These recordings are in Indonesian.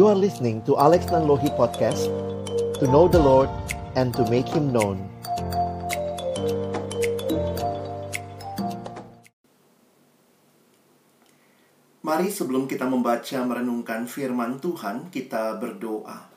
You are listening to Alex Nanlohi Podcast To know the Lord and to make Him known Mari sebelum kita membaca merenungkan firman Tuhan, kita berdoa.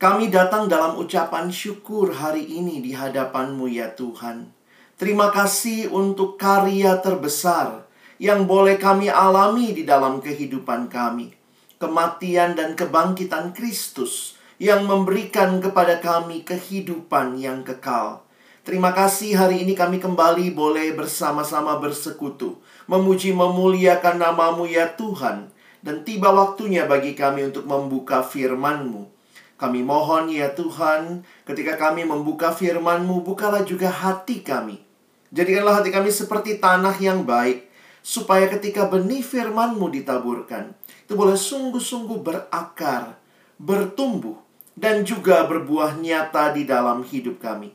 Kami datang dalam ucapan syukur hari ini di hadapan-Mu ya Tuhan. Terima kasih untuk karya terbesar yang boleh kami alami di dalam kehidupan kami. Kematian dan kebangkitan Kristus yang memberikan kepada kami kehidupan yang kekal. Terima kasih hari ini kami kembali boleh bersama-sama bersekutu, memuji memuliakan namamu ya Tuhan, dan tiba waktunya bagi kami untuk membuka firman-Mu. Kami mohon ya Tuhan, ketika kami membuka firman-Mu, bukalah juga hati kami. Jadikanlah hati kami seperti tanah yang baik, supaya ketika benih firman-Mu ditaburkan, itu boleh sungguh-sungguh berakar, bertumbuh, dan juga berbuah nyata di dalam hidup kami.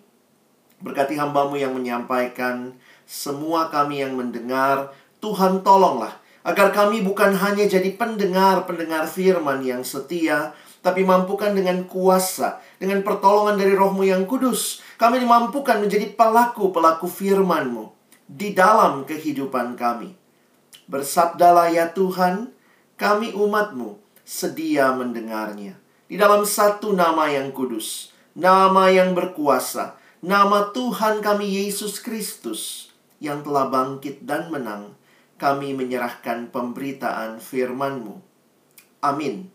Berkati hambamu yang menyampaikan, semua kami yang mendengar, Tuhan tolonglah, agar kami bukan hanya jadi pendengar-pendengar firman yang setia, tapi mampukan dengan kuasa, dengan pertolongan dari rohmu yang kudus, kami dimampukan menjadi pelaku-pelaku firmanmu di dalam kehidupan kami. Bersabdalah ya Tuhan, kami umatmu sedia mendengarnya. Di dalam satu nama yang kudus, nama yang berkuasa, nama Tuhan kami Yesus Kristus yang telah bangkit dan menang, kami menyerahkan pemberitaan firman-Mu. Amin.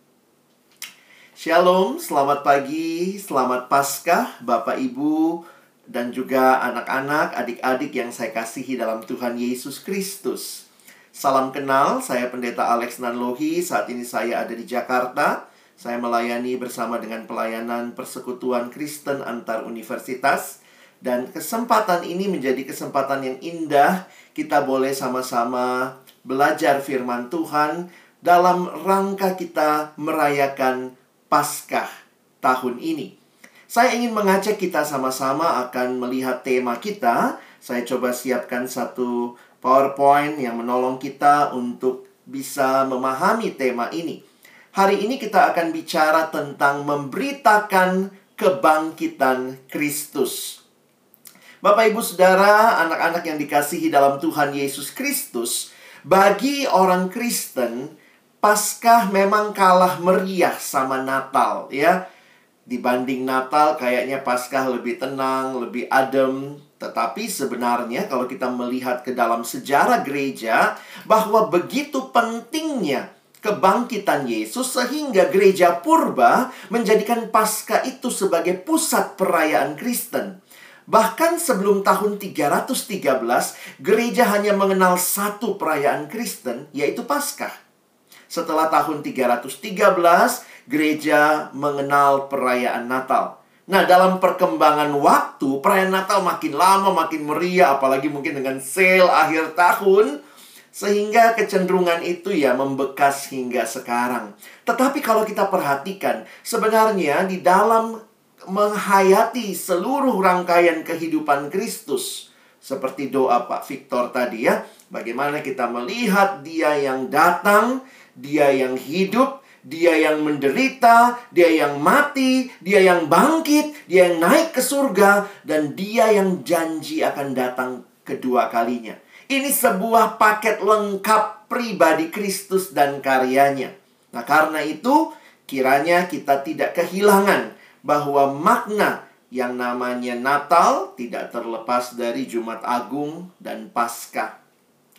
Shalom, selamat pagi, selamat Paskah, Bapak Ibu, dan juga anak-anak, adik-adik yang saya kasihi dalam Tuhan Yesus Kristus. Salam kenal, saya Pendeta Alex Nanlohi, saat ini saya ada di Jakarta. Saya melayani bersama dengan pelayanan persekutuan Kristen antar universitas dan kesempatan ini menjadi kesempatan yang indah kita boleh sama-sama belajar firman Tuhan dalam rangka kita merayakan Paskah tahun ini. Saya ingin mengajak kita sama-sama akan melihat tema kita. Saya coba siapkan satu PowerPoint yang menolong kita untuk bisa memahami tema ini. Hari ini kita akan bicara tentang memberitakan kebangkitan Kristus. Bapak, ibu, saudara, anak-anak yang dikasihi dalam Tuhan Yesus Kristus, bagi orang Kristen, Paskah memang kalah meriah sama Natal, ya. Dibanding Natal, kayaknya Paskah lebih tenang, lebih adem. Tetapi sebenarnya, kalau kita melihat ke dalam sejarah gereja, bahwa begitu pentingnya kebangkitan Yesus sehingga gereja purba menjadikan Paskah itu sebagai pusat perayaan Kristen. Bahkan sebelum tahun 313, gereja hanya mengenal satu perayaan Kristen, yaitu Paskah. Setelah tahun 313, gereja mengenal perayaan Natal. Nah, dalam perkembangan waktu, perayaan Natal makin lama, makin meriah, apalagi mungkin dengan sale akhir tahun, sehingga kecenderungan itu ya membekas hingga sekarang. Tetapi kalau kita perhatikan, sebenarnya di dalam menghayati seluruh rangkaian kehidupan Kristus. Seperti doa Pak Victor tadi ya. Bagaimana kita melihat dia yang datang, dia yang hidup, dia yang menderita, dia yang mati, dia yang bangkit, dia yang naik ke surga, dan dia yang janji akan datang kedua kalinya. Ini sebuah paket lengkap pribadi Kristus dan karyanya. Nah, karena itu, kiranya kita tidak kehilangan bahwa makna yang namanya Natal tidak terlepas dari Jumat Agung dan Paskah.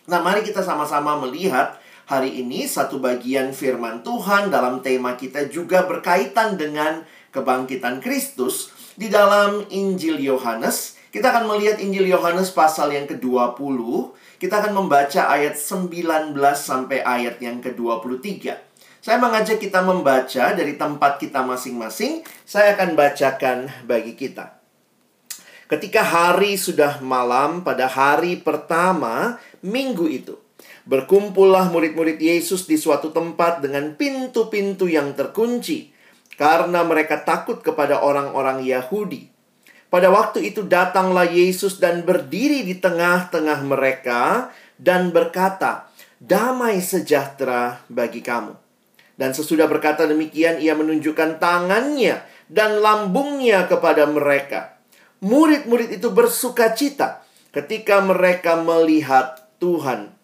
Nah, mari kita sama-sama melihat hari ini satu bagian firman Tuhan dalam tema kita juga berkaitan dengan kebangkitan Kristus di dalam Injil Yohanes. Kita akan melihat Injil Yohanes pasal yang ke-20. Kita akan membaca ayat 19 sampai ayat yang ke-23. Saya mengajak kita membaca dari tempat kita masing-masing. Saya akan bacakan bagi kita. Ketika hari sudah malam pada hari pertama minggu itu, berkumpullah murid-murid Yesus di suatu tempat dengan pintu-pintu yang terkunci karena mereka takut kepada orang-orang Yahudi. Pada waktu itu datanglah Yesus dan berdiri di tengah-tengah mereka dan berkata, "Damai sejahtera bagi kamu." Dan sesudah berkata demikian, ia menunjukkan tangannya dan lambungnya kepada mereka. Murid-murid itu bersuka cita ketika mereka melihat Tuhan.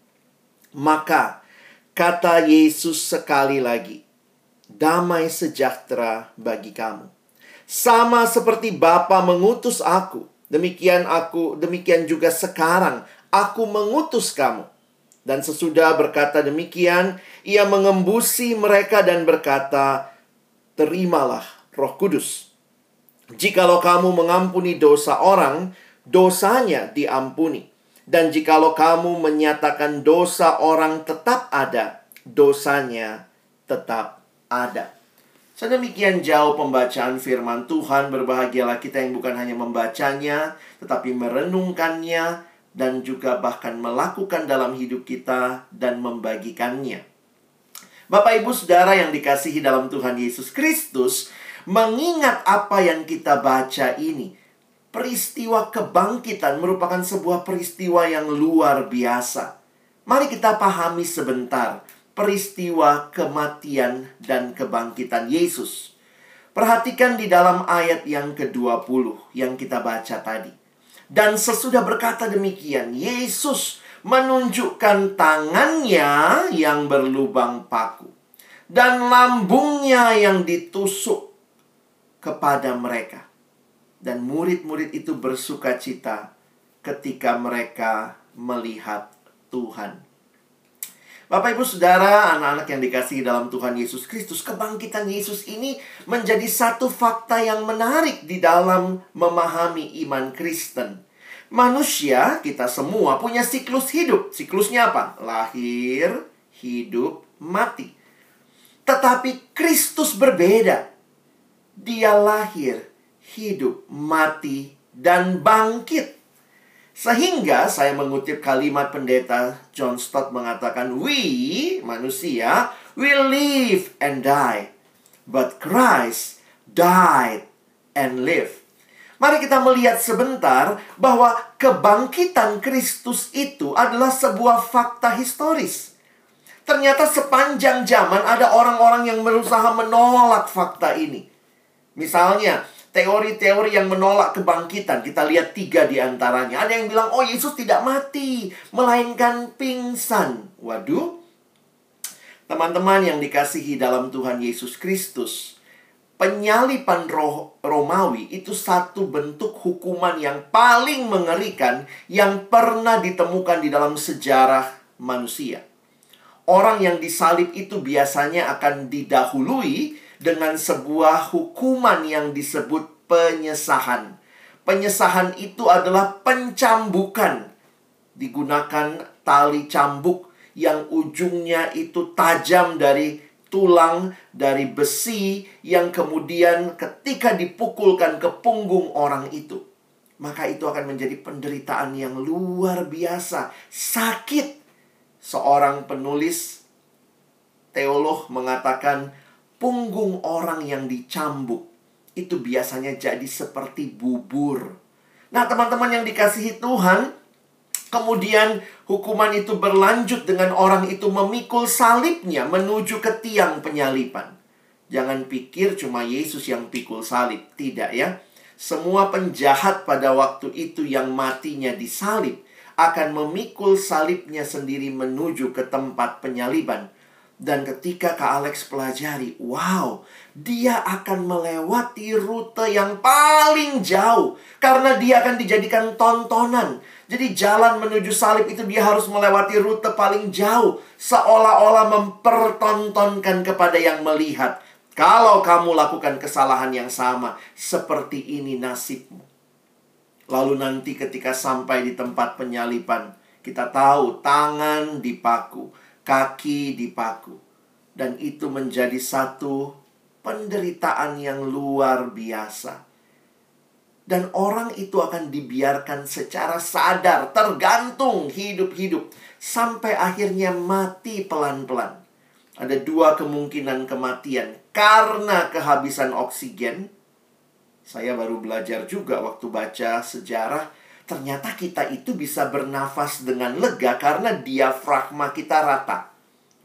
Maka kata Yesus sekali lagi, damai sejahtera bagi kamu. Sama seperti Bapa mengutus aku, demikian aku, demikian juga sekarang aku mengutus kamu. Dan sesudah berkata demikian, ia mengembusi mereka dan berkata, "Terimalah Roh Kudus. Jikalau kamu mengampuni dosa orang, dosanya diampuni. Dan jikalau kamu menyatakan dosa orang tetap ada, dosanya tetap ada." Sedemikian jauh pembacaan firman Tuhan, berbahagialah kita yang bukan hanya membacanya, tetapi merenungkannya, dan juga bahkan melakukan dalam hidup kita dan membagikannya. Bapak Ibu Saudara yang dikasihi dalam Tuhan Yesus Kristus, mengingat apa yang kita baca ini, peristiwa kebangkitan merupakan sebuah peristiwa yang luar biasa. Mari kita pahami sebentar peristiwa kematian dan kebangkitan Yesus. Perhatikan di dalam ayat yang ke-20 yang kita baca tadi. Dan sesudah berkata demikian, Yesus menunjukkan tangannya yang berlubang paku dan lambungnya yang ditusuk kepada mereka. Dan murid-murid itu bersuka cita ketika mereka melihat Tuhan. Bapak, ibu, saudara, anak-anak yang dikasihi dalam Tuhan Yesus Kristus, kebangkitan Yesus ini menjadi satu fakta yang menarik di dalam memahami iman Kristen. Manusia, kita semua punya siklus hidup. Siklusnya apa? Lahir, hidup, mati. Tetapi Kristus berbeda. Dia lahir, hidup, mati, dan bangkit. Sehingga saya mengutip kalimat pendeta John Stott mengatakan, We, manusia, will live and die. But Christ died and lived. Mari kita melihat sebentar bahwa kebangkitan Kristus itu adalah sebuah fakta historis. Ternyata sepanjang zaman ada orang-orang yang berusaha menolak fakta ini. Misalnya, teori-teori yang menolak kebangkitan. Kita lihat tiga di antaranya. Ada yang bilang, oh Yesus tidak mati, melainkan pingsan. Waduh. Teman-teman yang dikasihi dalam Tuhan Yesus Kristus, penyalipan roh Romawi itu satu bentuk hukuman yang paling mengerikan yang pernah ditemukan di dalam sejarah manusia. Orang yang disalib itu biasanya akan didahului dengan sebuah hukuman yang disebut penyesahan. Penyesahan itu adalah pencambukan. Digunakan tali cambuk yang ujungnya itu tajam dari tulang, dari besi yang kemudian ketika dipukulkan ke punggung orang itu. Maka itu akan menjadi penderitaan yang luar biasa, sakit. Seorang penulis teolog mengatakan punggung orang yang dicambuk itu biasanya jadi seperti bubur. Nah, teman-teman yang dikasihi Tuhan, kemudian hukuman itu berlanjut dengan orang itu memikul salibnya menuju ke tiang penyalipan. Jangan pikir cuma Yesus yang pikul salib, tidak ya. Semua penjahat pada waktu itu yang matinya disalib akan memikul salibnya sendiri menuju ke tempat penyaliban dan ketika Kak Alex pelajari, wow, dia akan melewati rute yang paling jauh karena dia akan dijadikan tontonan. Jadi jalan menuju salib itu dia harus melewati rute paling jauh seolah-olah mempertontonkan kepada yang melihat. Kalau kamu lakukan kesalahan yang sama, seperti ini nasibmu. Lalu nanti ketika sampai di tempat penyalipan, kita tahu tangan dipaku kaki dipaku. Dan itu menjadi satu penderitaan yang luar biasa. Dan orang itu akan dibiarkan secara sadar, tergantung hidup-hidup, sampai akhirnya mati pelan-pelan. Ada dua kemungkinan kematian karena kehabisan oksigen. Saya baru belajar juga waktu baca sejarah ternyata kita itu bisa bernafas dengan lega karena diafragma kita rata.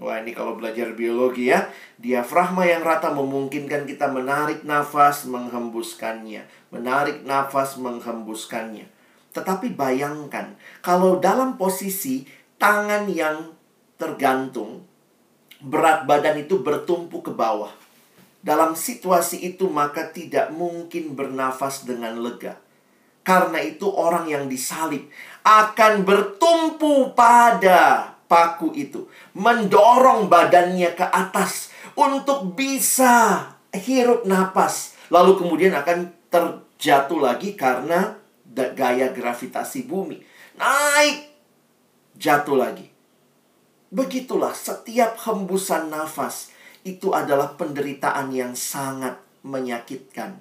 Wah ini kalau belajar biologi ya Diafragma yang rata memungkinkan kita menarik nafas menghembuskannya. Menarik nafas menghembuskannya. Tetapi bayangkan Kalau dalam posisi tangan yang tergantung Berat badan itu bertumpu ke bawah. Dalam situasi itu maka tidak mungkin bernafas dengan lega Karena itu orang yang disalib akan bertumpu pada paku itu, mendorong badannya ke atas untuk bisa hirup napas, lalu kemudian akan terjatuh lagi karena gaya gravitasi bumi. Naik, jatuh lagi. Begitulah setiap hembusan nafas itu adalah penderitaan yang sangat menyakitkan.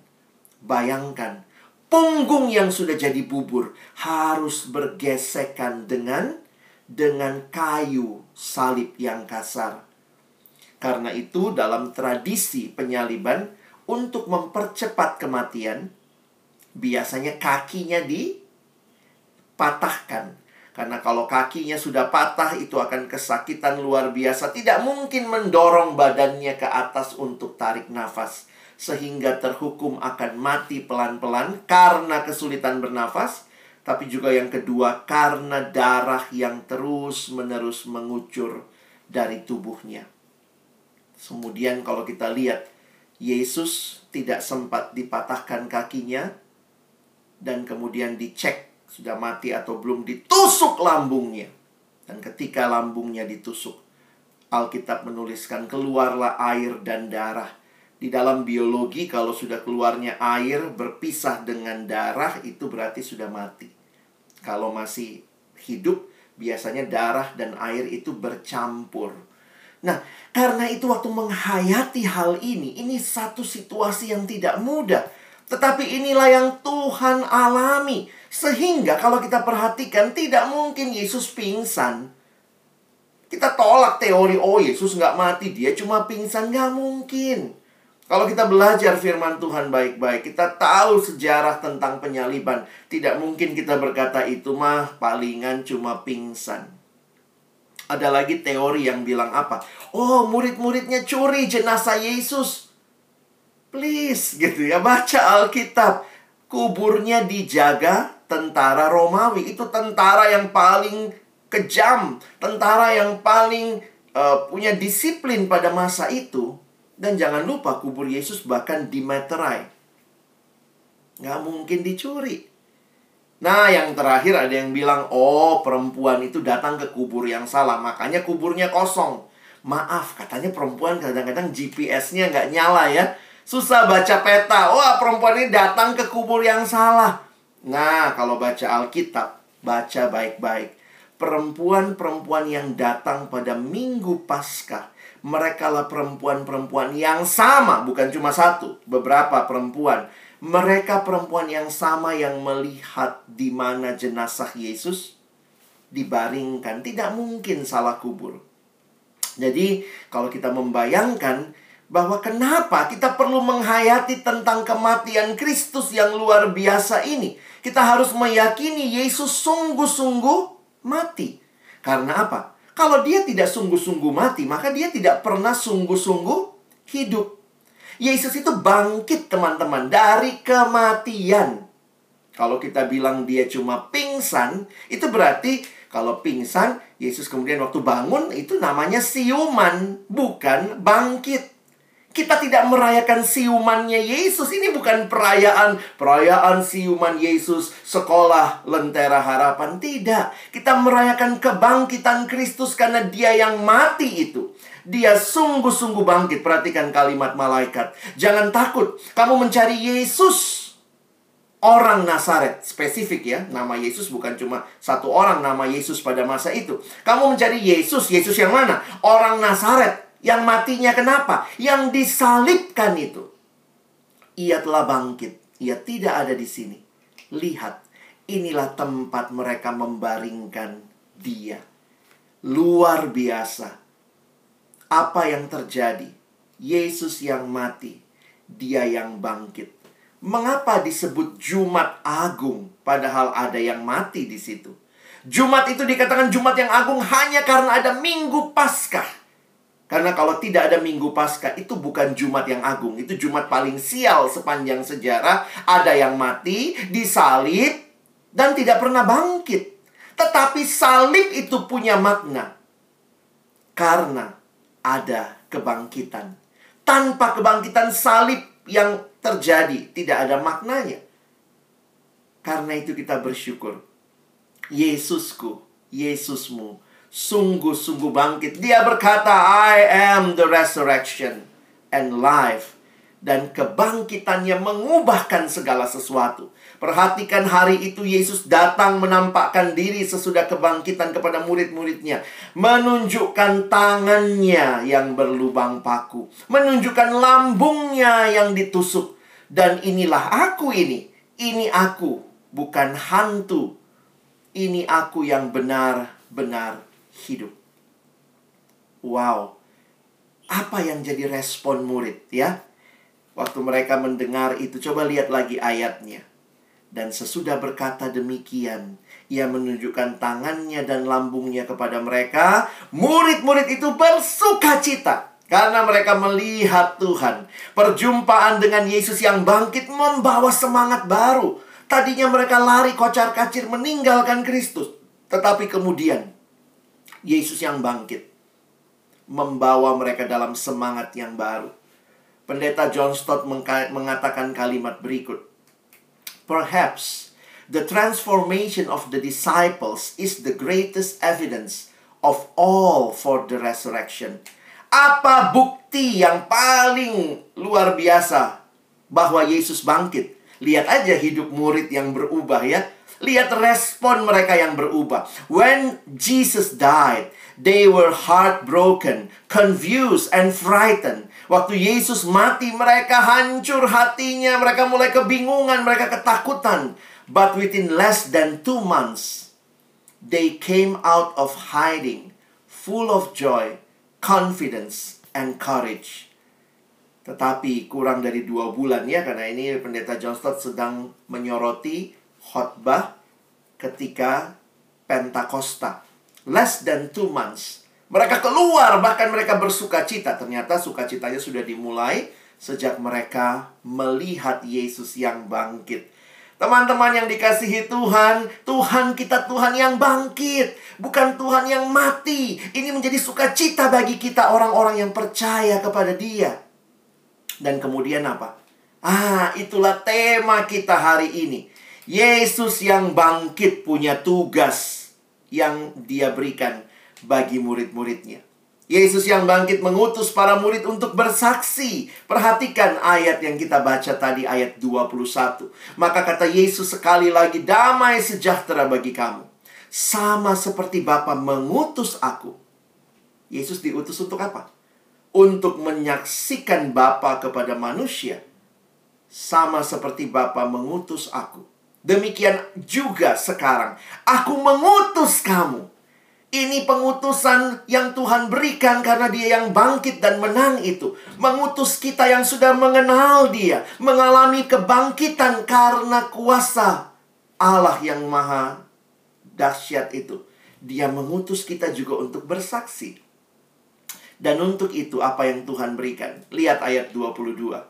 Bayangkan, punggung yang sudah jadi bubur harus bergesekan dengan dengan kayu salib yang kasar. Karena itu, dalam tradisi penyaliban, untuk mempercepat kematian, biasanya kakinya dipatahkan. Karena kalau kakinya sudah patah, itu akan kesakitan luar biasa. Tidak mungkin mendorong badannya ke atas untuk tarik nafas. Sehingga terhukum akan mati pelan-pelan karena kesulitan bernafas tapi juga yang kedua karena darah yang terus-menerus mengucur dari tubuhnya. Kemudian kalau kita lihat Yesus tidak sempat dipatahkan kakinya dan kemudian dicek sudah mati atau belum ditusuk lambungnya. Dan ketika lambungnya ditusuk, Alkitab menuliskan keluarlah air dan darah. Di dalam biologi kalau sudah keluarnya air berpisah dengan darah itu berarti sudah mati. Kalau masih hidup, biasanya darah dan air itu bercampur. Nah, karena itu waktu menghayati hal ini, ini satu situasi yang tidak mudah. Tetapi inilah yang Tuhan alami. Sehingga kalau kita perhatikan, tidak mungkin Yesus pingsan. Kita tolak teori, oh Yesus nggak mati, dia cuma pingsan. Nggak mungkin. Kalau kita belajar firman Tuhan baik-baik, kita tahu sejarah tentang penyaliban. Tidak mungkin kita berkata itu mah palingan cuma pingsan. Ada lagi teori yang bilang apa? Oh, murid-muridnya curi jenazah Yesus. Please, gitu ya. Baca Alkitab. Kuburnya dijaga tentara Romawi. Itu tentara yang paling kejam. Tentara yang paling uh, punya disiplin pada masa itu dan jangan lupa kubur Yesus bahkan dimeterai. Nggak mungkin dicuri. Nah, yang terakhir ada yang bilang, oh perempuan itu datang ke kubur yang salah, makanya kuburnya kosong. Maaf, katanya perempuan kadang-kadang GPS-nya nggak nyala ya. Susah baca peta. Wah, perempuan ini datang ke kubur yang salah. Nah, kalau baca Alkitab, baca baik-baik. Perempuan-perempuan yang datang pada minggu Paskah mereka lah perempuan-perempuan yang sama, bukan cuma satu, beberapa perempuan. Mereka perempuan yang sama yang melihat di mana jenazah Yesus dibaringkan. Tidak mungkin salah kubur. Jadi, kalau kita membayangkan bahwa kenapa kita perlu menghayati tentang kematian Kristus yang luar biasa ini, kita harus meyakini Yesus sungguh-sungguh mati. Karena apa? Kalau dia tidak sungguh-sungguh mati, maka dia tidak pernah sungguh-sungguh hidup. Yesus itu bangkit, teman-teman, dari kematian. Kalau kita bilang dia cuma pingsan, itu berarti kalau pingsan, Yesus kemudian waktu bangun, itu namanya siuman, bukan bangkit. Kita tidak merayakan siumannya Yesus. Ini bukan perayaan perayaan siuman Yesus sekolah lentera harapan. Tidak. Kita merayakan kebangkitan Kristus karena dia yang mati itu. Dia sungguh-sungguh bangkit. Perhatikan kalimat malaikat. Jangan takut. Kamu mencari Yesus. Orang Nazaret. Spesifik ya. Nama Yesus bukan cuma satu orang nama Yesus pada masa itu. Kamu mencari Yesus. Yesus yang mana? Orang Nazaret yang matinya kenapa? Yang disalibkan itu. Ia telah bangkit. Ia tidak ada di sini. Lihat, inilah tempat mereka membaringkan dia. Luar biasa. Apa yang terjadi? Yesus yang mati, dia yang bangkit. Mengapa disebut Jumat Agung padahal ada yang mati di situ? Jumat itu dikatakan Jumat yang agung hanya karena ada Minggu Paskah Karena kalau tidak ada Minggu Paskah itu bukan Jumat yang agung, itu Jumat paling sial sepanjang sejarah. Ada yang mati, disalib dan tidak pernah bangkit. Tetapi salib itu punya makna. Karena ada kebangkitan. Tanpa kebangkitan salib yang terjadi tidak ada maknanya. Karena itu kita bersyukur. Yesusku, Yesusmu sungguh-sungguh bangkit. Dia berkata, I am the resurrection and life. Dan kebangkitannya mengubahkan segala sesuatu. Perhatikan hari itu Yesus datang menampakkan diri sesudah kebangkitan kepada murid-muridnya. Menunjukkan tangannya yang berlubang paku. Menunjukkan lambungnya yang ditusuk. Dan inilah aku ini. Ini aku, bukan hantu. Ini aku yang benar-benar hidup. Wow. Apa yang jadi respon murid ya? Waktu mereka mendengar itu, coba lihat lagi ayatnya. Dan sesudah berkata demikian, ia menunjukkan tangannya dan lambungnya kepada mereka. Murid-murid itu bersuka cita karena mereka melihat Tuhan. Perjumpaan dengan Yesus yang bangkit membawa semangat baru. Tadinya mereka lari kocar-kacir meninggalkan Kristus. Tetapi kemudian Yesus yang bangkit membawa mereka dalam semangat yang baru. Pendeta John Stott mengatakan kalimat berikut. Perhaps the transformation of the disciples is the greatest evidence of all for the resurrection. Apa bukti yang paling luar biasa bahwa Yesus bangkit? Lihat aja hidup murid yang berubah ya. Lihat respon mereka yang berubah. When Jesus died, they were heartbroken, confused, and frightened. Waktu Yesus mati, mereka hancur hatinya, mereka mulai kebingungan, mereka ketakutan. But within less than two months, they came out of hiding, full of joy, confidence, and courage. Tetapi kurang dari dua bulan ya, karena ini pendeta John Stott sedang menyoroti khotbah ketika Pentakosta. Less than two months. Mereka keluar, bahkan mereka bersuka cita. Ternyata sukacitanya sudah dimulai sejak mereka melihat Yesus yang bangkit. Teman-teman yang dikasihi Tuhan, Tuhan kita Tuhan yang bangkit, bukan Tuhan yang mati. Ini menjadi sukacita bagi kita orang-orang yang percaya kepada Dia. Dan kemudian apa? Ah, itulah tema kita hari ini. Yesus yang bangkit punya tugas yang dia berikan bagi murid-muridnya. Yesus yang bangkit mengutus para murid untuk bersaksi. Perhatikan ayat yang kita baca tadi ayat 21. Maka kata Yesus sekali lagi damai sejahtera bagi kamu. Sama seperti Bapa mengutus aku. Yesus diutus untuk apa? Untuk menyaksikan Bapa kepada manusia. Sama seperti Bapa mengutus aku Demikian juga sekarang. Aku mengutus kamu. Ini pengutusan yang Tuhan berikan karena dia yang bangkit dan menang itu. Mengutus kita yang sudah mengenal dia. Mengalami kebangkitan karena kuasa Allah yang maha dahsyat itu. Dia mengutus kita juga untuk bersaksi. Dan untuk itu apa yang Tuhan berikan. Lihat ayat 22.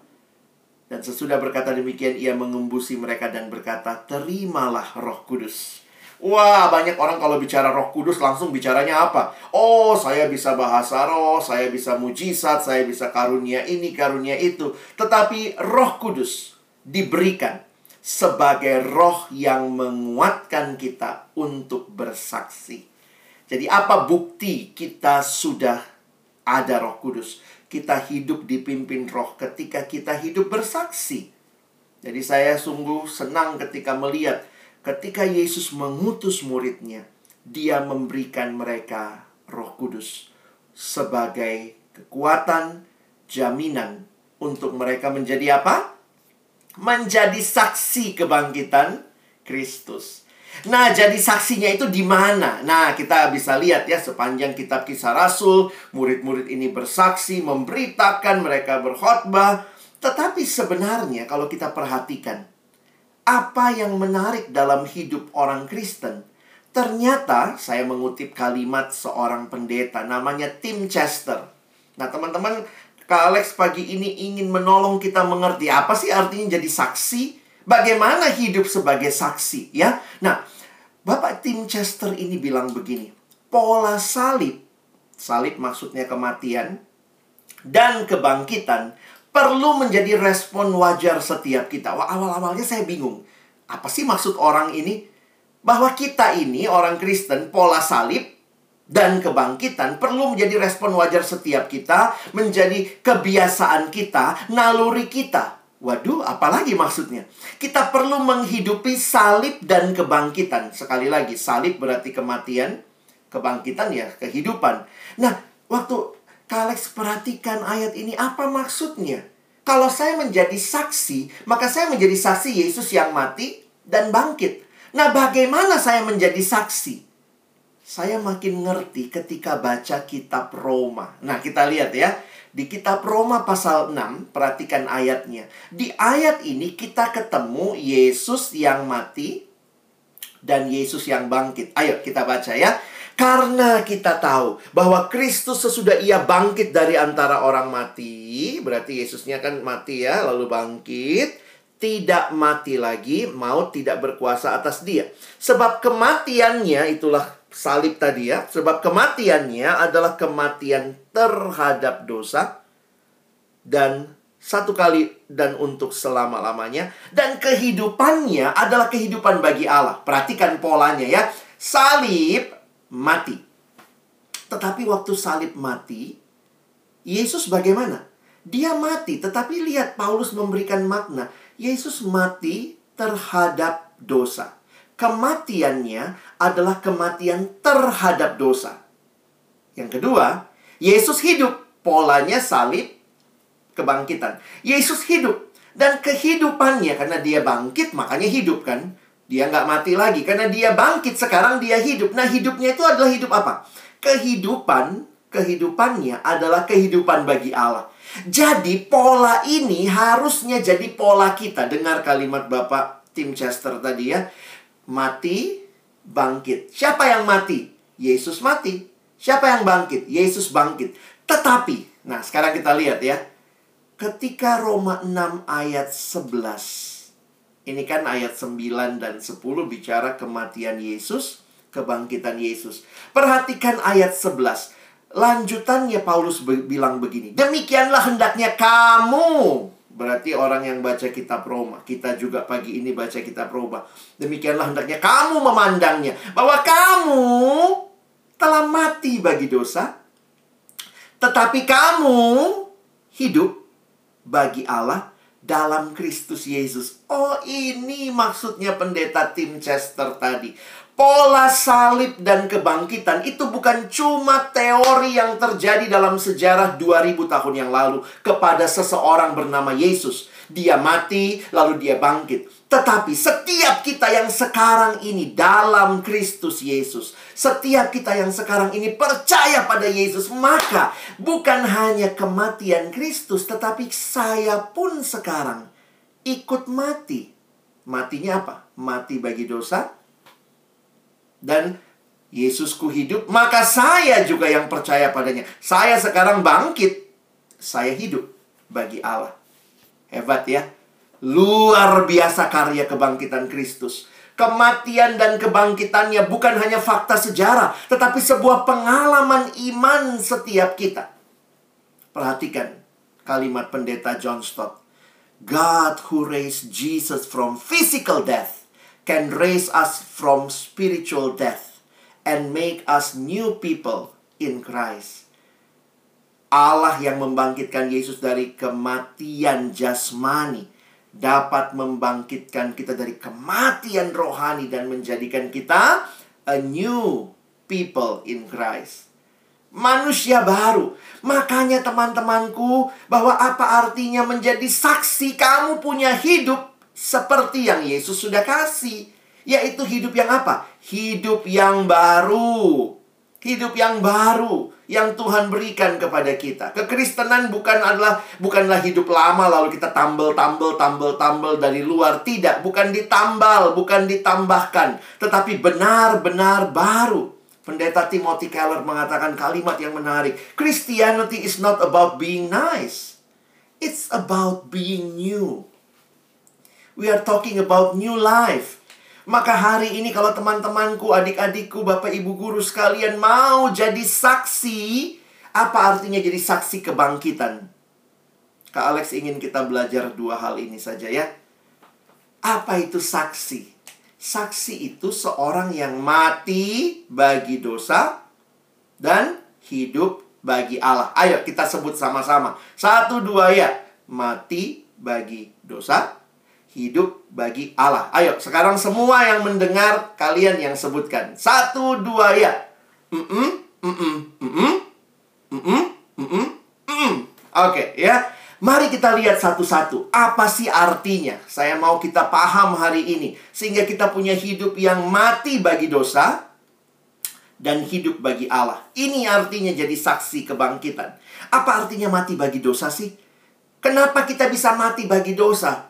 Dan sesudah berkata demikian, ia mengembusi mereka dan berkata, terimalah roh kudus. Wah, banyak orang kalau bicara roh kudus langsung bicaranya apa? Oh, saya bisa bahasa roh, saya bisa mujizat, saya bisa karunia ini, karunia itu. Tetapi roh kudus diberikan sebagai roh yang menguatkan kita untuk bersaksi. Jadi apa bukti kita sudah ada roh kudus? Kita hidup dipimpin roh ketika kita hidup bersaksi. Jadi saya sungguh senang ketika melihat ketika Yesus mengutus muridnya, dia memberikan mereka roh kudus sebagai kekuatan, jaminan untuk mereka menjadi apa? Menjadi saksi kebangkitan Kristus. Nah, jadi saksinya itu di mana? Nah, kita bisa lihat ya sepanjang kitab Kisah Rasul, murid-murid ini bersaksi, memberitakan, mereka berkhotbah. Tetapi sebenarnya kalau kita perhatikan, apa yang menarik dalam hidup orang Kristen? Ternyata saya mengutip kalimat seorang pendeta namanya Tim Chester. Nah, teman-teman, Kak Alex pagi ini ingin menolong kita mengerti apa sih artinya jadi saksi, bagaimana hidup sebagai saksi, ya. Nah, Bapak Tim Chester ini bilang begini, pola salib, salib maksudnya kematian, dan kebangkitan perlu menjadi respon wajar setiap kita. Wah, awal-awalnya saya bingung. Apa sih maksud orang ini? Bahwa kita ini, orang Kristen, pola salib dan kebangkitan perlu menjadi respon wajar setiap kita, menjadi kebiasaan kita, naluri kita. Waduh, apalagi maksudnya? Kita perlu menghidupi salib dan kebangkitan. Sekali lagi, salib berarti kematian, kebangkitan ya kehidupan. Nah, waktu Kalex perhatikan ayat ini apa maksudnya? Kalau saya menjadi saksi, maka saya menjadi saksi Yesus yang mati dan bangkit. Nah, bagaimana saya menjadi saksi? saya makin ngerti ketika baca kitab Roma. Nah, kita lihat ya. Di kitab Roma pasal 6, perhatikan ayatnya. Di ayat ini kita ketemu Yesus yang mati dan Yesus yang bangkit. Ayo kita baca ya. Karena kita tahu bahwa Kristus sesudah ia bangkit dari antara orang mati, berarti Yesusnya kan mati ya, lalu bangkit, tidak mati lagi, maut tidak berkuasa atas dia. Sebab kematiannya itulah salib tadi ya, sebab kematiannya adalah kematian terhadap dosa dan satu kali dan untuk selama-lamanya dan kehidupannya adalah kehidupan bagi Allah. Perhatikan polanya ya. Salib mati. Tetapi waktu salib mati, Yesus bagaimana? Dia mati, tetapi lihat Paulus memberikan makna. Yesus mati terhadap dosa kematiannya adalah kematian terhadap dosa. Yang kedua, Yesus hidup. Polanya salib, kebangkitan. Yesus hidup. Dan kehidupannya, karena dia bangkit, makanya hidup kan. Dia nggak mati lagi. Karena dia bangkit, sekarang dia hidup. Nah, hidupnya itu adalah hidup apa? Kehidupan, kehidupannya adalah kehidupan bagi Allah. Jadi pola ini harusnya jadi pola kita. Dengar kalimat Bapak Tim Chester tadi ya mati, bangkit. Siapa yang mati? Yesus mati. Siapa yang bangkit? Yesus bangkit. Tetapi, nah sekarang kita lihat ya. Ketika Roma 6 ayat 11. Ini kan ayat 9 dan 10 bicara kematian Yesus, kebangkitan Yesus. Perhatikan ayat 11. Lanjutannya Paulus bilang begini. Demikianlah hendaknya kamu Berarti orang yang baca kitab Roma, kita juga pagi ini baca kitab Roma. Demikianlah hendaknya kamu memandangnya bahwa kamu telah mati bagi dosa, tetapi kamu hidup bagi Allah dalam Kristus Yesus. Oh, ini maksudnya pendeta Tim Chester tadi. Pola salib dan kebangkitan itu bukan cuma teori yang terjadi dalam sejarah 2000 tahun yang lalu kepada seseorang bernama Yesus. Dia mati, lalu dia bangkit. Tetapi setiap kita yang sekarang ini dalam Kristus Yesus, setiap kita yang sekarang ini percaya pada Yesus, maka bukan hanya kematian Kristus, tetapi saya pun sekarang ikut mati. Matinya apa? Mati bagi dosa, dan Yesusku hidup, maka saya juga yang percaya padanya. Saya sekarang bangkit, saya hidup bagi Allah. Hebat ya. Luar biasa karya kebangkitan Kristus. Kematian dan kebangkitannya bukan hanya fakta sejarah, tetapi sebuah pengalaman iman setiap kita. Perhatikan kalimat pendeta John Stott. God who raised Jesus from physical death can raise us from spiritual death and make us new people in Christ. Allah yang membangkitkan Yesus dari kematian jasmani dapat membangkitkan kita dari kematian rohani dan menjadikan kita a new people in Christ. Manusia baru. Makanya teman-temanku bahwa apa artinya menjadi saksi kamu punya hidup seperti yang Yesus sudah kasih, yaitu hidup yang apa? Hidup yang baru. Hidup yang baru yang Tuhan berikan kepada kita. Kekristenan bukan adalah bukanlah hidup lama lalu kita tambel tambel tambel tambel dari luar, tidak, bukan ditambal, bukan ditambahkan, tetapi benar-benar baru. Pendeta Timothy Keller mengatakan kalimat yang menarik. Christianity is not about being nice. It's about being new. We are talking about new life. Maka hari ini kalau teman-temanku, adik-adikku, bapak ibu guru sekalian mau jadi saksi, apa artinya jadi saksi kebangkitan? Kak Alex ingin kita belajar dua hal ini saja ya. Apa itu saksi? Saksi itu seorang yang mati bagi dosa dan hidup bagi Allah. Ayo kita sebut sama-sama. Satu dua ya. Mati bagi dosa, hidup bagi Allah. Ayo sekarang semua yang mendengar kalian yang sebutkan. Satu dua ya. Oke ya. Mari kita lihat satu-satu. Apa sih artinya? Saya mau kita paham hari ini. Sehingga kita punya hidup yang mati bagi dosa dan hidup bagi Allah. Ini artinya jadi saksi kebangkitan. Apa artinya mati bagi dosa sih? Kenapa kita bisa mati bagi dosa?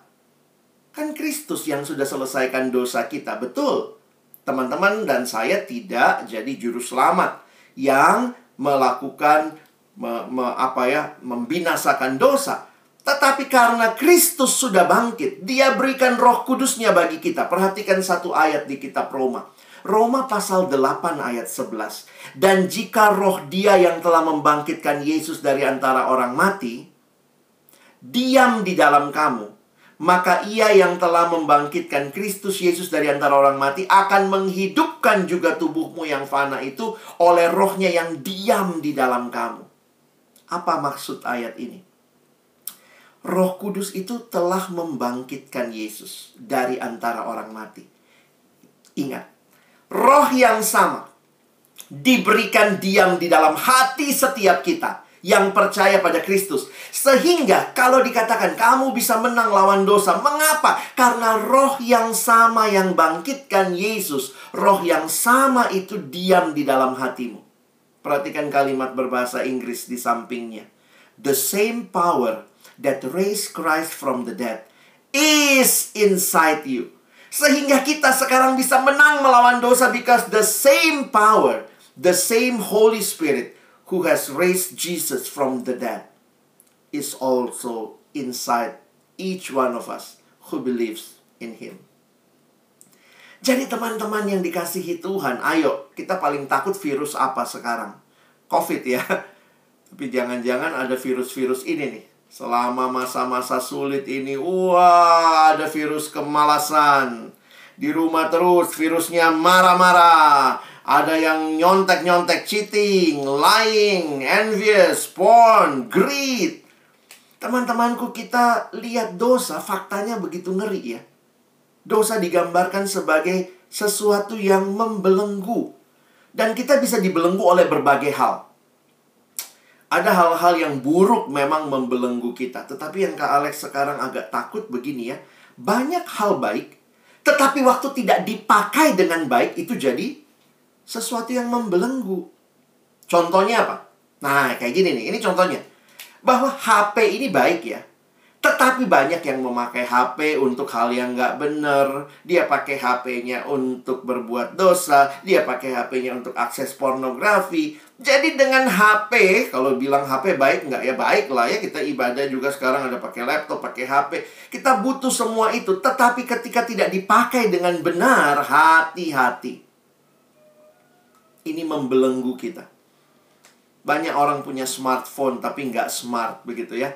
Kan Kristus yang sudah selesaikan dosa kita, betul. Teman-teman dan saya tidak jadi juru selamat yang melakukan me, me, apa ya membinasakan dosa. Tetapi karena Kristus sudah bangkit, Dia berikan Roh Kudusnya bagi kita. Perhatikan satu ayat di kitab Roma. Roma pasal 8 ayat 11. Dan jika roh dia yang telah membangkitkan Yesus dari antara orang mati, diam di dalam kamu, maka ia yang telah membangkitkan Kristus Yesus dari antara orang mati akan menghidupkan juga tubuhmu yang fana itu oleh rohnya yang diam di dalam kamu. Apa maksud ayat ini? Roh Kudus itu telah membangkitkan Yesus dari antara orang mati. Ingat, roh yang sama diberikan diam di dalam hati setiap kita yang percaya pada Kristus. Sehingga kalau dikatakan kamu bisa menang lawan dosa, mengapa? Karena roh yang sama yang bangkitkan Yesus, roh yang sama itu diam di dalam hatimu. Perhatikan kalimat berbahasa Inggris di sampingnya. The same power that raised Christ from the dead is inside you. Sehingga kita sekarang bisa menang melawan dosa because the same power, the same Holy Spirit who has raised Jesus from the dead is also inside each one of us who believes in him. Jadi teman-teman yang dikasihi Tuhan, ayo kita paling takut virus apa sekarang? Covid ya. Tapi jangan-jangan ada virus-virus ini nih. Selama masa-masa sulit ini, wah, ada virus kemalasan. Di rumah terus, virusnya marah-marah. Ada yang nyontek-nyontek cheating, lying, envious, porn, greed. Teman-temanku, kita lihat dosa, faktanya begitu ngeri ya. Dosa digambarkan sebagai sesuatu yang membelenggu. Dan kita bisa dibelenggu oleh berbagai hal ada hal-hal yang buruk memang membelenggu kita. Tetapi yang Kak Alex sekarang agak takut begini ya. Banyak hal baik, tetapi waktu tidak dipakai dengan baik itu jadi sesuatu yang membelenggu. Contohnya apa? Nah, kayak gini nih. Ini contohnya. Bahwa HP ini baik ya. Tetapi banyak yang memakai HP untuk hal yang nggak benar. Dia pakai HP-nya untuk berbuat dosa. Dia pakai HP-nya untuk akses pornografi. Jadi dengan HP, kalau bilang HP baik nggak ya baik lah ya. Kita ibadah juga sekarang ada pakai laptop, pakai HP. Kita butuh semua itu. Tetapi ketika tidak dipakai dengan benar, hati-hati. Ini membelenggu kita. Banyak orang punya smartphone tapi nggak smart begitu ya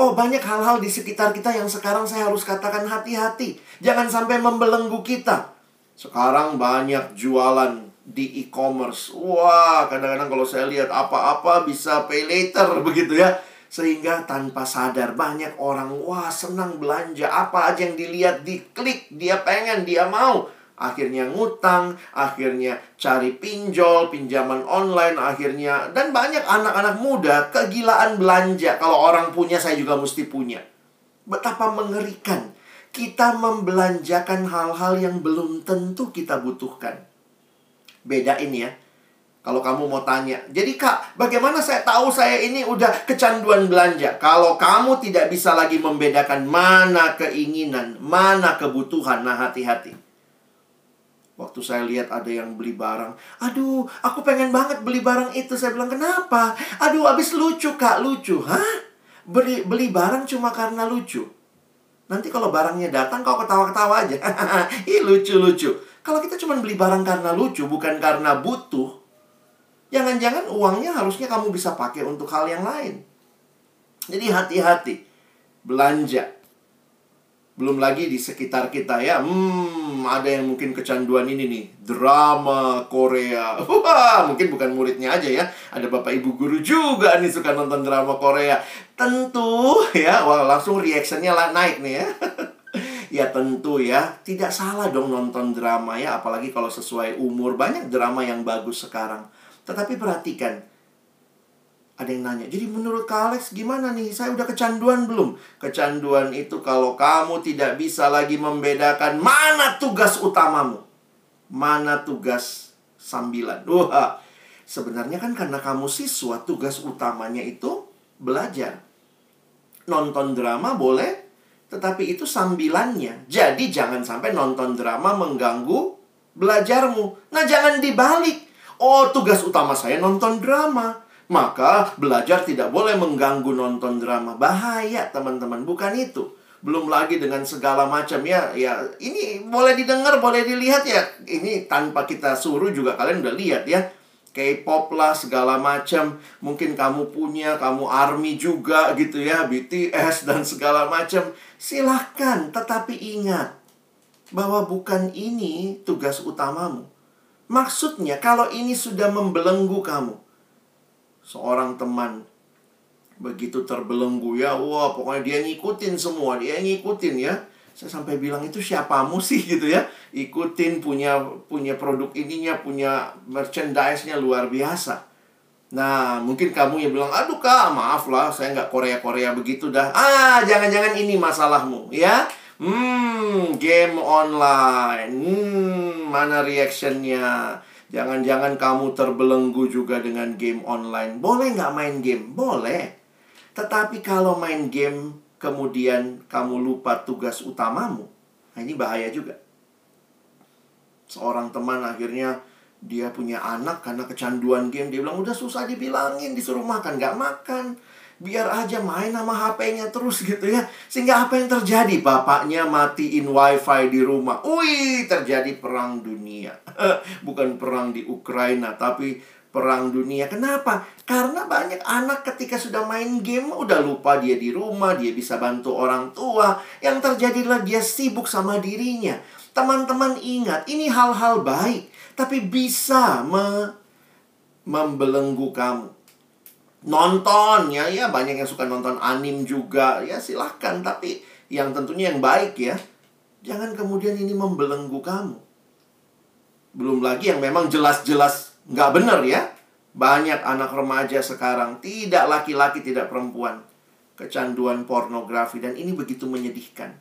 Oh, banyak hal-hal di sekitar kita yang sekarang saya harus katakan hati-hati. Jangan sampai membelenggu kita. Sekarang banyak jualan di e-commerce. Wah, kadang-kadang kalau saya lihat apa-apa bisa pay later begitu ya. Sehingga tanpa sadar banyak orang, wah senang belanja. Apa aja yang dilihat, diklik, dia pengen, dia mau akhirnya ngutang, akhirnya cari pinjol, pinjaman online, akhirnya dan banyak anak-anak muda kegilaan belanja. Kalau orang punya saya juga mesti punya. Betapa mengerikan kita membelanjakan hal-hal yang belum tentu kita butuhkan. Beda ini ya. Kalau kamu mau tanya, jadi kak, bagaimana saya tahu saya ini udah kecanduan belanja? Kalau kamu tidak bisa lagi membedakan mana keinginan, mana kebutuhan, nah hati-hati. Waktu saya lihat ada yang beli barang, aduh, aku pengen banget beli barang itu. Saya bilang, kenapa? Aduh, habis lucu, Kak, lucu. Hah? Beli, beli barang cuma karena lucu? Nanti kalau barangnya datang, kau ketawa-ketawa aja. Ih, lucu-lucu. Kalau kita cuma beli barang karena lucu, bukan karena butuh, jangan-jangan uangnya harusnya kamu bisa pakai untuk hal yang lain. Jadi hati-hati. Belanja belum lagi di sekitar kita ya. Hmm, ada yang mungkin kecanduan ini nih, drama Korea. Wah, mungkin bukan muridnya aja ya. Ada Bapak Ibu guru juga nih suka nonton drama Korea. Tentu ya, wah langsung reactionnya lah naik nih ya. ya tentu ya, tidak salah dong nonton drama ya, apalagi kalau sesuai umur. Banyak drama yang bagus sekarang. Tetapi perhatikan, ada yang nanya, jadi menurut Kak Alex gimana nih? Saya udah kecanduan belum? Kecanduan itu kalau kamu tidak bisa lagi membedakan mana tugas utamamu. Mana tugas sambilan. Wah, sebenarnya kan karena kamu siswa, tugas utamanya itu belajar. Nonton drama boleh, tetapi itu sambilannya. Jadi jangan sampai nonton drama mengganggu belajarmu. Nah, jangan dibalik. Oh, tugas utama saya nonton drama maka belajar tidak boleh mengganggu nonton drama. Bahaya teman-teman, bukan itu. Belum lagi dengan segala macam ya, ya ini boleh didengar, boleh dilihat ya. Ini tanpa kita suruh juga kalian udah lihat ya. K-pop lah segala macam. Mungkin kamu punya, kamu army juga gitu ya, BTS dan segala macam. Silahkan, tetapi ingat bahwa bukan ini tugas utamamu. Maksudnya kalau ini sudah membelenggu kamu, seorang teman. Begitu terbelenggu ya wah pokoknya dia ngikutin semua dia ngikutin ya. Saya sampai bilang itu siapamu sih? Gitu ya. Ikutin punya punya produk ininya punya merchandise-nya luar biasa. Nah mungkin kamu yang bilang aduh kak maaf lah saya nggak Korea Korea begitu dah. Ah jangan-jangan ini masalahmu ya. Hmm game online. Hmm mana reactionnya Jangan-jangan kamu terbelenggu juga dengan game online. Boleh nggak main game? Boleh. Tetapi kalau main game kemudian kamu lupa tugas utamamu, nah ini bahaya juga. Seorang teman akhirnya dia punya anak karena kecanduan game. Dia bilang, udah susah dibilangin, disuruh makan. Nggak makan biar aja main sama HP-nya terus gitu ya. Sehingga apa yang terjadi? Bapaknya matiin wifi di rumah. Wih, terjadi perang dunia. Bukan perang di Ukraina, tapi perang dunia. Kenapa? Karena banyak anak ketika sudah main game udah lupa dia di rumah, dia bisa bantu orang tua. Yang terjadilah dia sibuk sama dirinya. Teman-teman ingat, ini hal-hal baik, tapi bisa me membelenggu kamu nonton ya ya banyak yang suka nonton anim juga ya silahkan tapi yang tentunya yang baik ya jangan kemudian ini membelenggu kamu belum lagi yang memang jelas-jelas nggak benar ya banyak anak remaja sekarang tidak laki-laki tidak perempuan kecanduan pornografi dan ini begitu menyedihkan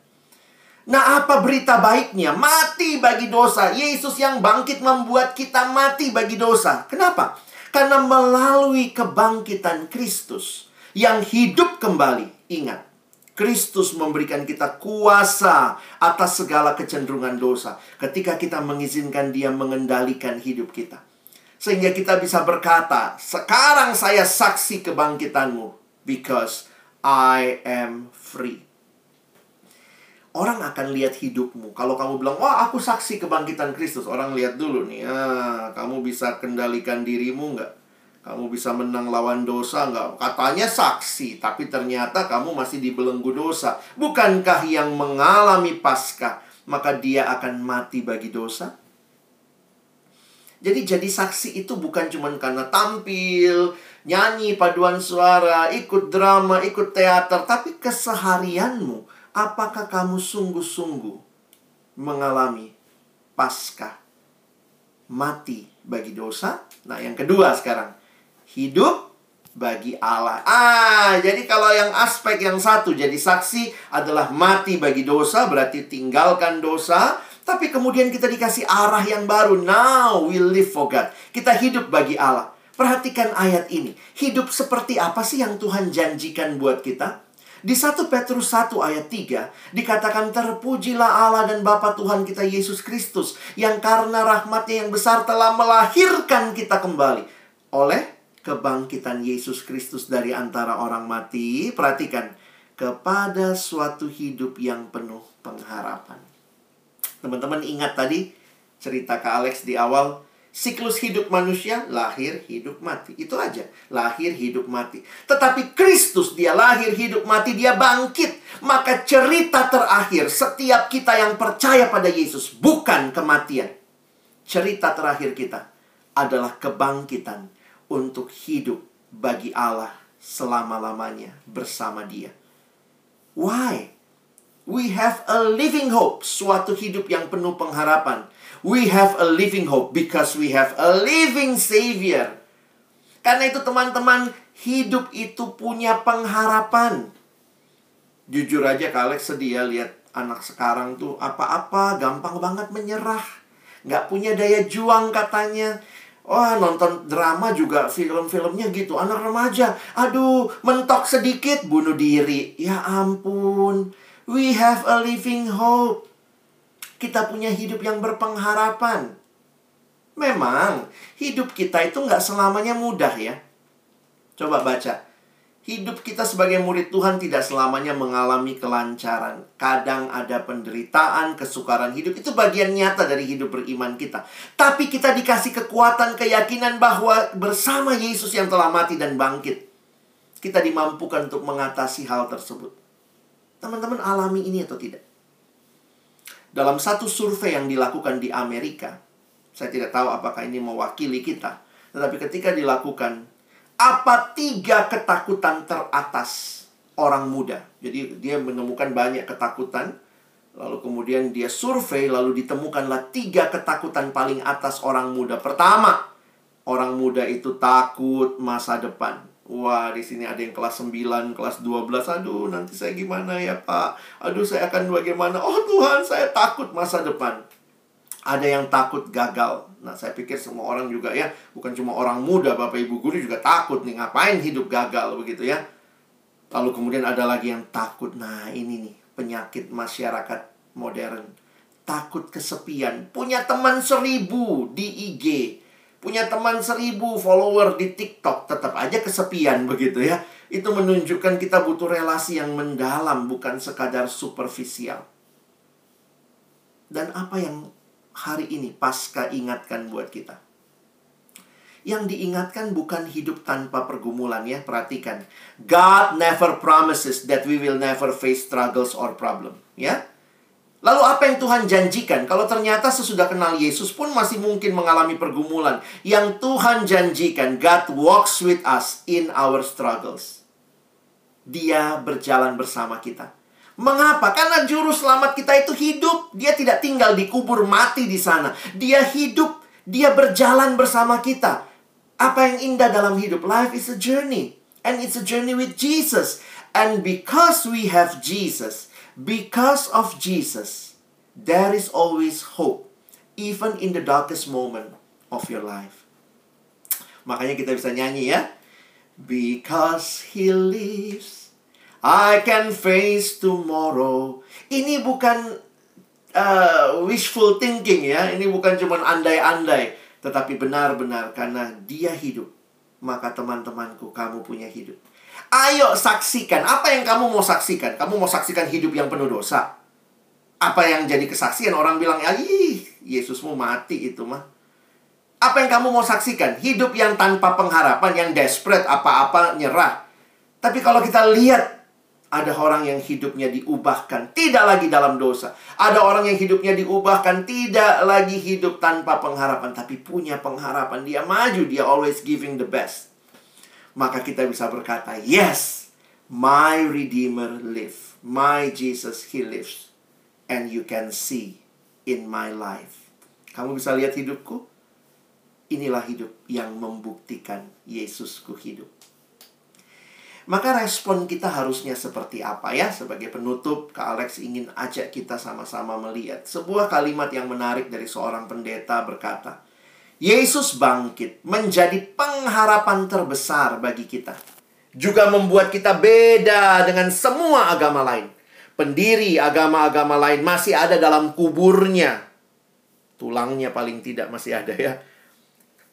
Nah, apa berita baiknya? Mati bagi dosa. Yesus yang bangkit membuat kita mati bagi dosa. Kenapa? Karena melalui kebangkitan Kristus yang hidup kembali, ingat, Kristus memberikan kita kuasa atas segala kecenderungan dosa ketika kita mengizinkan Dia mengendalikan hidup kita. Sehingga kita bisa berkata, "Sekarang saya saksi kebangkitanmu because I am free." Orang akan lihat hidupmu. Kalau kamu bilang, wah aku saksi kebangkitan Kristus. Orang lihat dulu nih, ah, kamu bisa kendalikan dirimu nggak? Kamu bisa menang lawan dosa nggak? Katanya saksi, tapi ternyata kamu masih dibelenggu dosa. Bukankah yang mengalami pasca, maka dia akan mati bagi dosa? Jadi jadi saksi itu bukan cuma karena tampil, nyanyi paduan suara, ikut drama, ikut teater, tapi keseharianmu apakah kamu sungguh-sungguh mengalami pasca mati bagi dosa? Nah, yang kedua sekarang, hidup bagi Allah. Ah, jadi kalau yang aspek yang satu jadi saksi adalah mati bagi dosa, berarti tinggalkan dosa, tapi kemudian kita dikasih arah yang baru. Now we live for God. Kita hidup bagi Allah. Perhatikan ayat ini. Hidup seperti apa sih yang Tuhan janjikan buat kita? Di 1 Petrus 1 ayat 3 dikatakan terpujilah Allah dan Bapa Tuhan kita Yesus Kristus yang karena rahmatnya yang besar telah melahirkan kita kembali oleh kebangkitan Yesus Kristus dari antara orang mati. Perhatikan, kepada suatu hidup yang penuh pengharapan. Teman-teman ingat tadi cerita ke Alex di awal, siklus hidup manusia lahir, hidup, mati. Itu aja, lahir, hidup, mati. Tetapi Kristus dia lahir, hidup, mati, dia bangkit. Maka cerita terakhir setiap kita yang percaya pada Yesus bukan kematian. Cerita terakhir kita adalah kebangkitan untuk hidup bagi Allah selama-lamanya bersama Dia. Why? We have a living hope, suatu hidup yang penuh pengharapan. We have a living hope because we have a living Savior. Karena itu teman-teman, hidup itu punya pengharapan. Jujur aja Alex sedih ya lihat anak sekarang tuh apa-apa gampang banget menyerah. Nggak punya daya juang katanya. Wah, nonton drama juga film-filmnya gitu. Anak remaja, aduh, mentok sedikit bunuh diri. Ya ampun. We have a living hope. Kita punya hidup yang berpengharapan. Memang, hidup kita itu nggak selamanya mudah ya. Coba baca. Hidup kita sebagai murid Tuhan tidak selamanya mengalami kelancaran. Kadang ada penderitaan, kesukaran hidup. Itu bagian nyata dari hidup beriman kita. Tapi kita dikasih kekuatan, keyakinan bahwa bersama Yesus yang telah mati dan bangkit. Kita dimampukan untuk mengatasi hal tersebut. Teman-teman alami ini atau tidak? Dalam satu survei yang dilakukan di Amerika, saya tidak tahu apakah ini mewakili kita, tetapi ketika dilakukan, apa tiga ketakutan teratas orang muda? Jadi dia menemukan banyak ketakutan, lalu kemudian dia survei, lalu ditemukanlah tiga ketakutan paling atas orang muda. Pertama, orang muda itu takut masa depan. Wah, di sini ada yang kelas 9, kelas 12. Aduh, nanti saya gimana ya, Pak? Aduh, saya akan bagaimana? Oh, Tuhan, saya takut masa depan. Ada yang takut gagal. Nah, saya pikir semua orang juga ya, bukan cuma orang muda, Bapak Ibu guru juga takut nih ngapain hidup gagal begitu ya. Lalu kemudian ada lagi yang takut. Nah, ini nih penyakit masyarakat modern. Takut kesepian. Punya teman seribu di IG punya teman seribu follower di TikTok, tetap aja kesepian begitu ya. Itu menunjukkan kita butuh relasi yang mendalam, bukan sekadar superficial. Dan apa yang hari ini pasca ingatkan buat kita? Yang diingatkan bukan hidup tanpa pergumulan ya, perhatikan. God never promises that we will never face struggles or problem, ya. Lalu apa yang Tuhan janjikan? Kalau ternyata sesudah kenal Yesus pun masih mungkin mengalami pergumulan. Yang Tuhan janjikan, God walks with us in our struggles. Dia berjalan bersama kita. Mengapa? Karena juru selamat kita itu hidup. Dia tidak tinggal di kubur mati di sana. Dia hidup. Dia berjalan bersama kita. Apa yang indah dalam hidup? Life is a journey. And it's a journey with Jesus. And because we have Jesus, Because of Jesus, there is always hope, even in the darkest moment of your life. Makanya kita bisa nyanyi ya. Because He lives, I can face tomorrow. Ini bukan uh, wishful thinking ya. Ini bukan cuma andai-andai. Tetapi benar-benar karena dia hidup. Maka teman-temanku, kamu punya hidup. Ayo saksikan. Apa yang kamu mau saksikan? Kamu mau saksikan hidup yang penuh dosa? Apa yang jadi kesaksian? Orang bilang, ih, Yesusmu mati itu mah. Apa yang kamu mau saksikan? Hidup yang tanpa pengharapan, yang desperate, apa-apa nyerah. Tapi kalau kita lihat ada orang yang hidupnya diubahkan, tidak lagi dalam dosa. Ada orang yang hidupnya diubahkan, tidak lagi hidup tanpa pengharapan, tapi punya pengharapan. Dia maju, dia always giving the best maka kita bisa berkata, "Yes, my Redeemer live. My Jesus he lives." And you can see in my life. Kamu bisa lihat hidupku? Inilah hidup yang membuktikan Yesusku hidup. Maka respon kita harusnya seperti apa ya? Sebagai penutup, Kak Alex ingin ajak kita sama-sama melihat sebuah kalimat yang menarik dari seorang pendeta berkata, Yesus bangkit menjadi pengharapan terbesar bagi kita. juga membuat kita beda dengan semua agama lain. Pendiri agama-agama lain masih ada dalam kuburnya. Tulangnya paling tidak masih ada ya.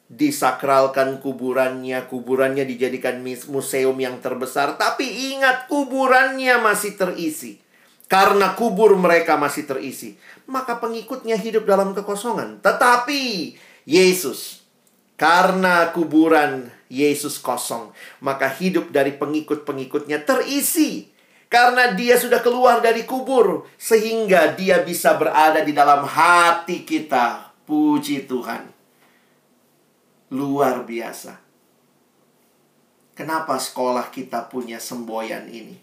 Disakralkan kuburannya, kuburannya dijadikan museum yang terbesar, tapi ingat kuburannya masih terisi. Karena kubur mereka masih terisi, maka pengikutnya hidup dalam kekosongan. Tetapi Yesus, karena kuburan Yesus kosong, maka hidup dari pengikut-pengikutnya terisi. Karena dia sudah keluar dari kubur, sehingga dia bisa berada di dalam hati kita. Puji Tuhan, luar biasa. Kenapa sekolah kita punya semboyan ini?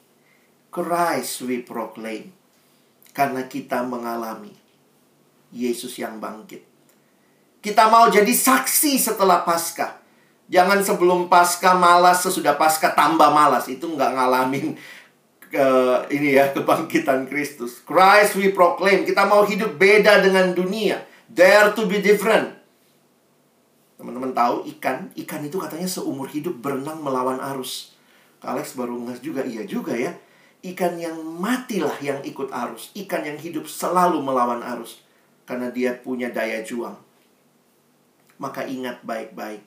Christ we proclaim. Karena kita mengalami Yesus yang bangkit. Kita mau jadi saksi setelah Paskah. Jangan sebelum Paskah malas, sesudah Paskah tambah malas. Itu nggak ngalamin ke ini ya kebangkitan Kristus. Christ we proclaim. Kita mau hidup beda dengan dunia. Dare to be different. Teman-teman tahu ikan, ikan itu katanya seumur hidup berenang melawan arus. Alex baru ngas juga, iya juga ya. Ikan yang matilah yang ikut arus. Ikan yang hidup selalu melawan arus. Karena dia punya daya juang. Maka ingat baik-baik.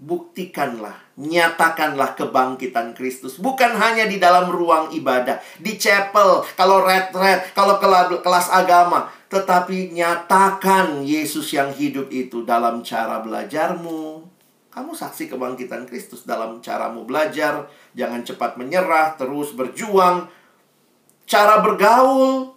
Buktikanlah, nyatakanlah kebangkitan Kristus. Bukan hanya di dalam ruang ibadah, di chapel, kalau red-red, kalau kelas agama. Tetapi nyatakan Yesus yang hidup itu dalam cara belajarmu, kamu saksi kebangkitan Kristus dalam caramu belajar, jangan cepat menyerah, terus berjuang. Cara bergaul,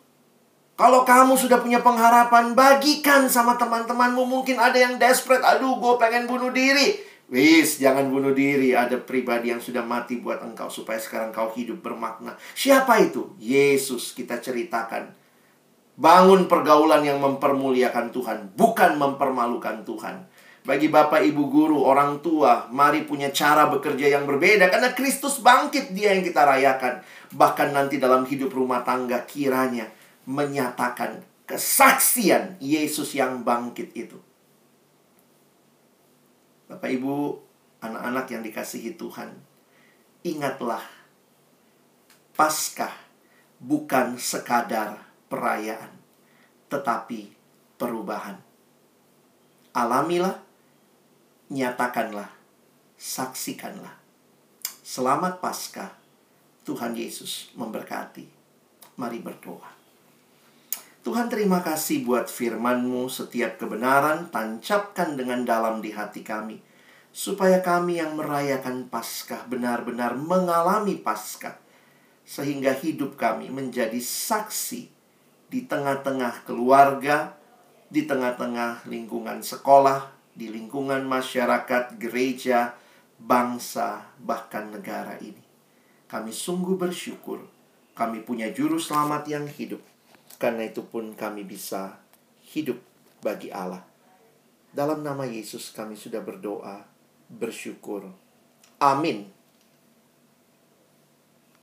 kalau kamu sudah punya pengharapan, bagikan sama teman-temanmu. Mungkin ada yang desperate, aduh gue pengen bunuh diri. Wis, jangan bunuh diri. Ada pribadi yang sudah mati buat engkau supaya sekarang kau hidup bermakna. Siapa itu? Yesus kita ceritakan. Bangun pergaulan yang mempermuliakan Tuhan, bukan mempermalukan Tuhan. Bagi Bapak Ibu guru, orang tua, mari punya cara bekerja yang berbeda karena Kristus bangkit dia yang kita rayakan. Bahkan nanti dalam hidup rumah tangga kiranya menyatakan kesaksian Yesus yang bangkit itu. Bapak Ibu, anak-anak yang dikasihi Tuhan, ingatlah Paskah bukan sekadar perayaan, tetapi perubahan. Alamilah nyatakanlah, saksikanlah. Selamat Paskah, Tuhan Yesus memberkati. Mari berdoa. Tuhan terima kasih buat firman-Mu setiap kebenaran tancapkan dengan dalam di hati kami. Supaya kami yang merayakan Paskah benar-benar mengalami Paskah. Sehingga hidup kami menjadi saksi di tengah-tengah keluarga, di tengah-tengah lingkungan sekolah, di lingkungan masyarakat, gereja, bangsa, bahkan negara ini. Kami sungguh bersyukur kami punya juru selamat yang hidup. Karena itu pun kami bisa hidup bagi Allah. Dalam nama Yesus kami sudah berdoa, bersyukur. Amin.